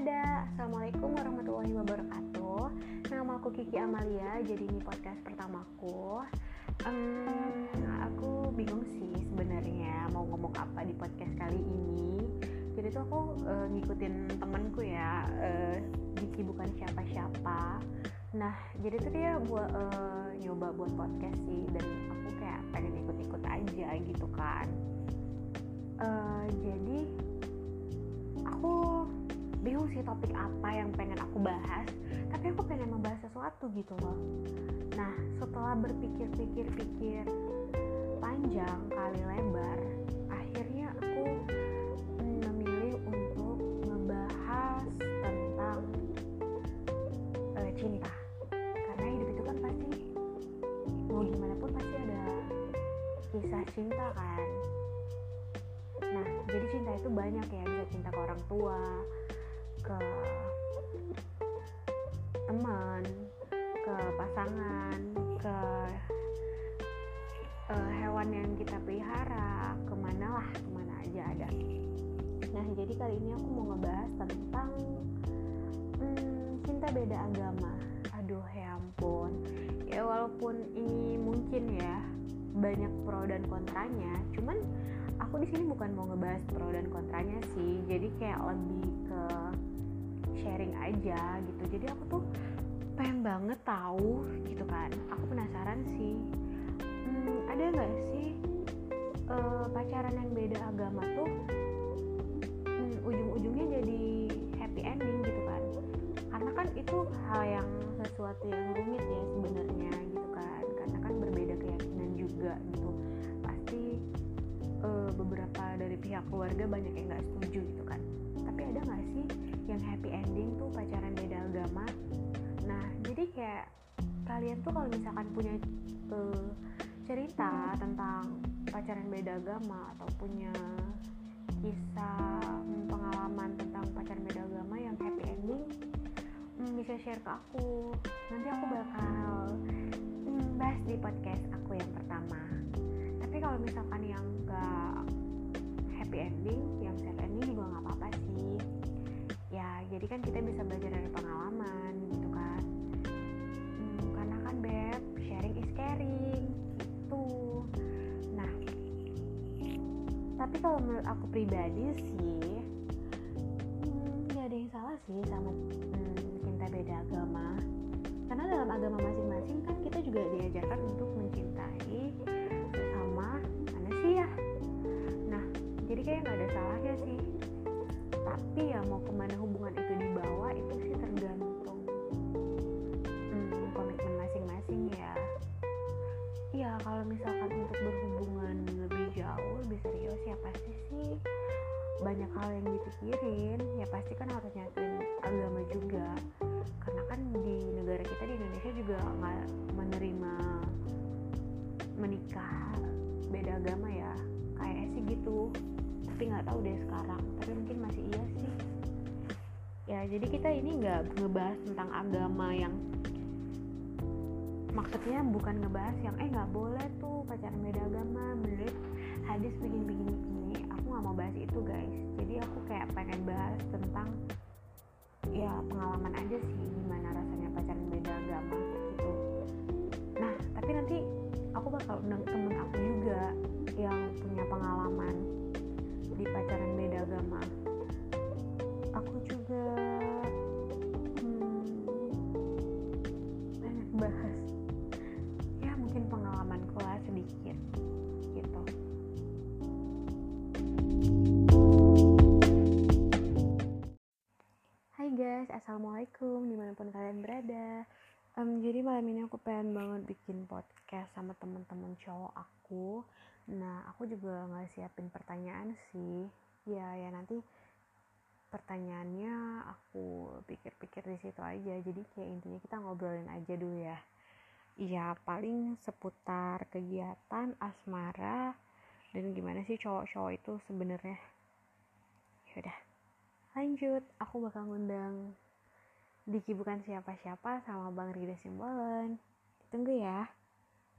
berada Assalamualaikum warahmatullahi wabarakatuh. Nama aku Kiki Amalia Jadi ini podcast pertamaku. Um, Aku bingung sih sebenarnya Mau ngomong apa di podcast kali ini. Jadi tuh aku uh, ngikutin temenku ya uh, Kiki bukan siapa-siapa. Nah jadi tuh dia buat uh, nyoba buat podcast sih Dan aku kayak pengen ikut-ikut aja gitu kan. Uh, Jadi aku bingung sih topik apa yang pengen aku bahas tapi aku pengen membahas sesuatu gitu loh. Nah setelah berpikir-pikir-pikir panjang kali lebar akhirnya aku memilih untuk membahas tentang uh, cinta. Karena hidup itu kan pasti mau gimana pun pasti ada kisah cinta kan. Nah jadi cinta itu banyak ya bisa cinta ke orang tua ke teman ke pasangan ke uh, hewan yang kita pelihara ke mana lah ke mana aja ada. Nah jadi kali ini aku mau ngebahas tentang hmm, cinta beda agama. Aduh ya ampun. Ya walaupun ini mungkin ya banyak pro dan kontranya cuman aku di sini bukan mau ngebahas pro dan kontranya sih. Jadi kayak lebih ke sharing aja gitu. Jadi aku tuh pengen banget tahu gitu kan. Aku penasaran sih. Hmm, ada nggak sih uh, pacaran yang beda agama tuh hmm, ujung-ujungnya jadi happy ending gitu kan? Karena kan itu hal yang sesuatu yang rumit uh, beberapa dari pihak keluarga banyak yang nggak setuju gitu kan. Tapi ada nggak sih yang happy ending tuh pacaran beda agama? Nah jadi kayak kalian tuh kalau misalkan punya uh, cerita tentang pacaran beda agama atau punya kisah hmm, pengalaman tentang pacaran beda agama yang happy ending hmm, bisa share ke aku. Nanti aku bakal hmm, bahas di podcast aku yang pertama. Tapi kalau misalkan yang gak happy ending yang sad ending juga nggak apa-apa sih. Ya jadi kan kita bisa belajar dari pengalaman gitu kan. Hmm, karena kan beb sharing is caring gitu. Nah tapi kalau menurut aku pribadi sih hmm, gak ada yang salah sih sama hmm, cinta beda agama. Karena dalam agama masing-masing kan kita juga kayak nggak ada salahnya sih. Tapi ya mau ke mana hubungan itu dibawa itu sih tergantung hmm, komitmen masing-masing ya. Ya kalau misalkan untuk berhubungan lebih jauh lebih serius ya pasti sih banyak hal yang dipikirin. Ya pasti kan harus nyatuin agama juga. Karena kan di negara kita di Indonesia juga nggak menerima menikah beda agama ya. Kayak sih gitu tapi nggak tahu deh sekarang. Tapi mungkin masih iya sih. Ya jadi kita ini nggak ngebahas tentang agama yang maksudnya bukan ngebahas yang eh nggak boleh tuh pacaran beda agama. Menurut hadis begini begini begini aku nggak mau bahas itu guys. Jadi aku kayak pengen bahas tentang ya pengalaman aja sih gimana rasanya pacaran beda agama gitu. Nah tapi nanti aku bakal undang Hai guys, assalamualaikum di mana pun kalian berada. Um, jadi malam ini aku pengen banget bikin podcast sama teman-teman cowok aku. Nah aku juga nggak siapin pertanyaan sih. Ya ya nanti pertanyaannya aku pikir-pikir di situ aja. Jadi kayak intinya kita ngobrolin aja dulu ya. Iya paling seputar kegiatan asmara dan gimana sih cowok-cowok itu sebenarnya lanjut aku bakal ngundang Diki bukan siapa-siapa sama Bang Rida Simbolen tunggu ya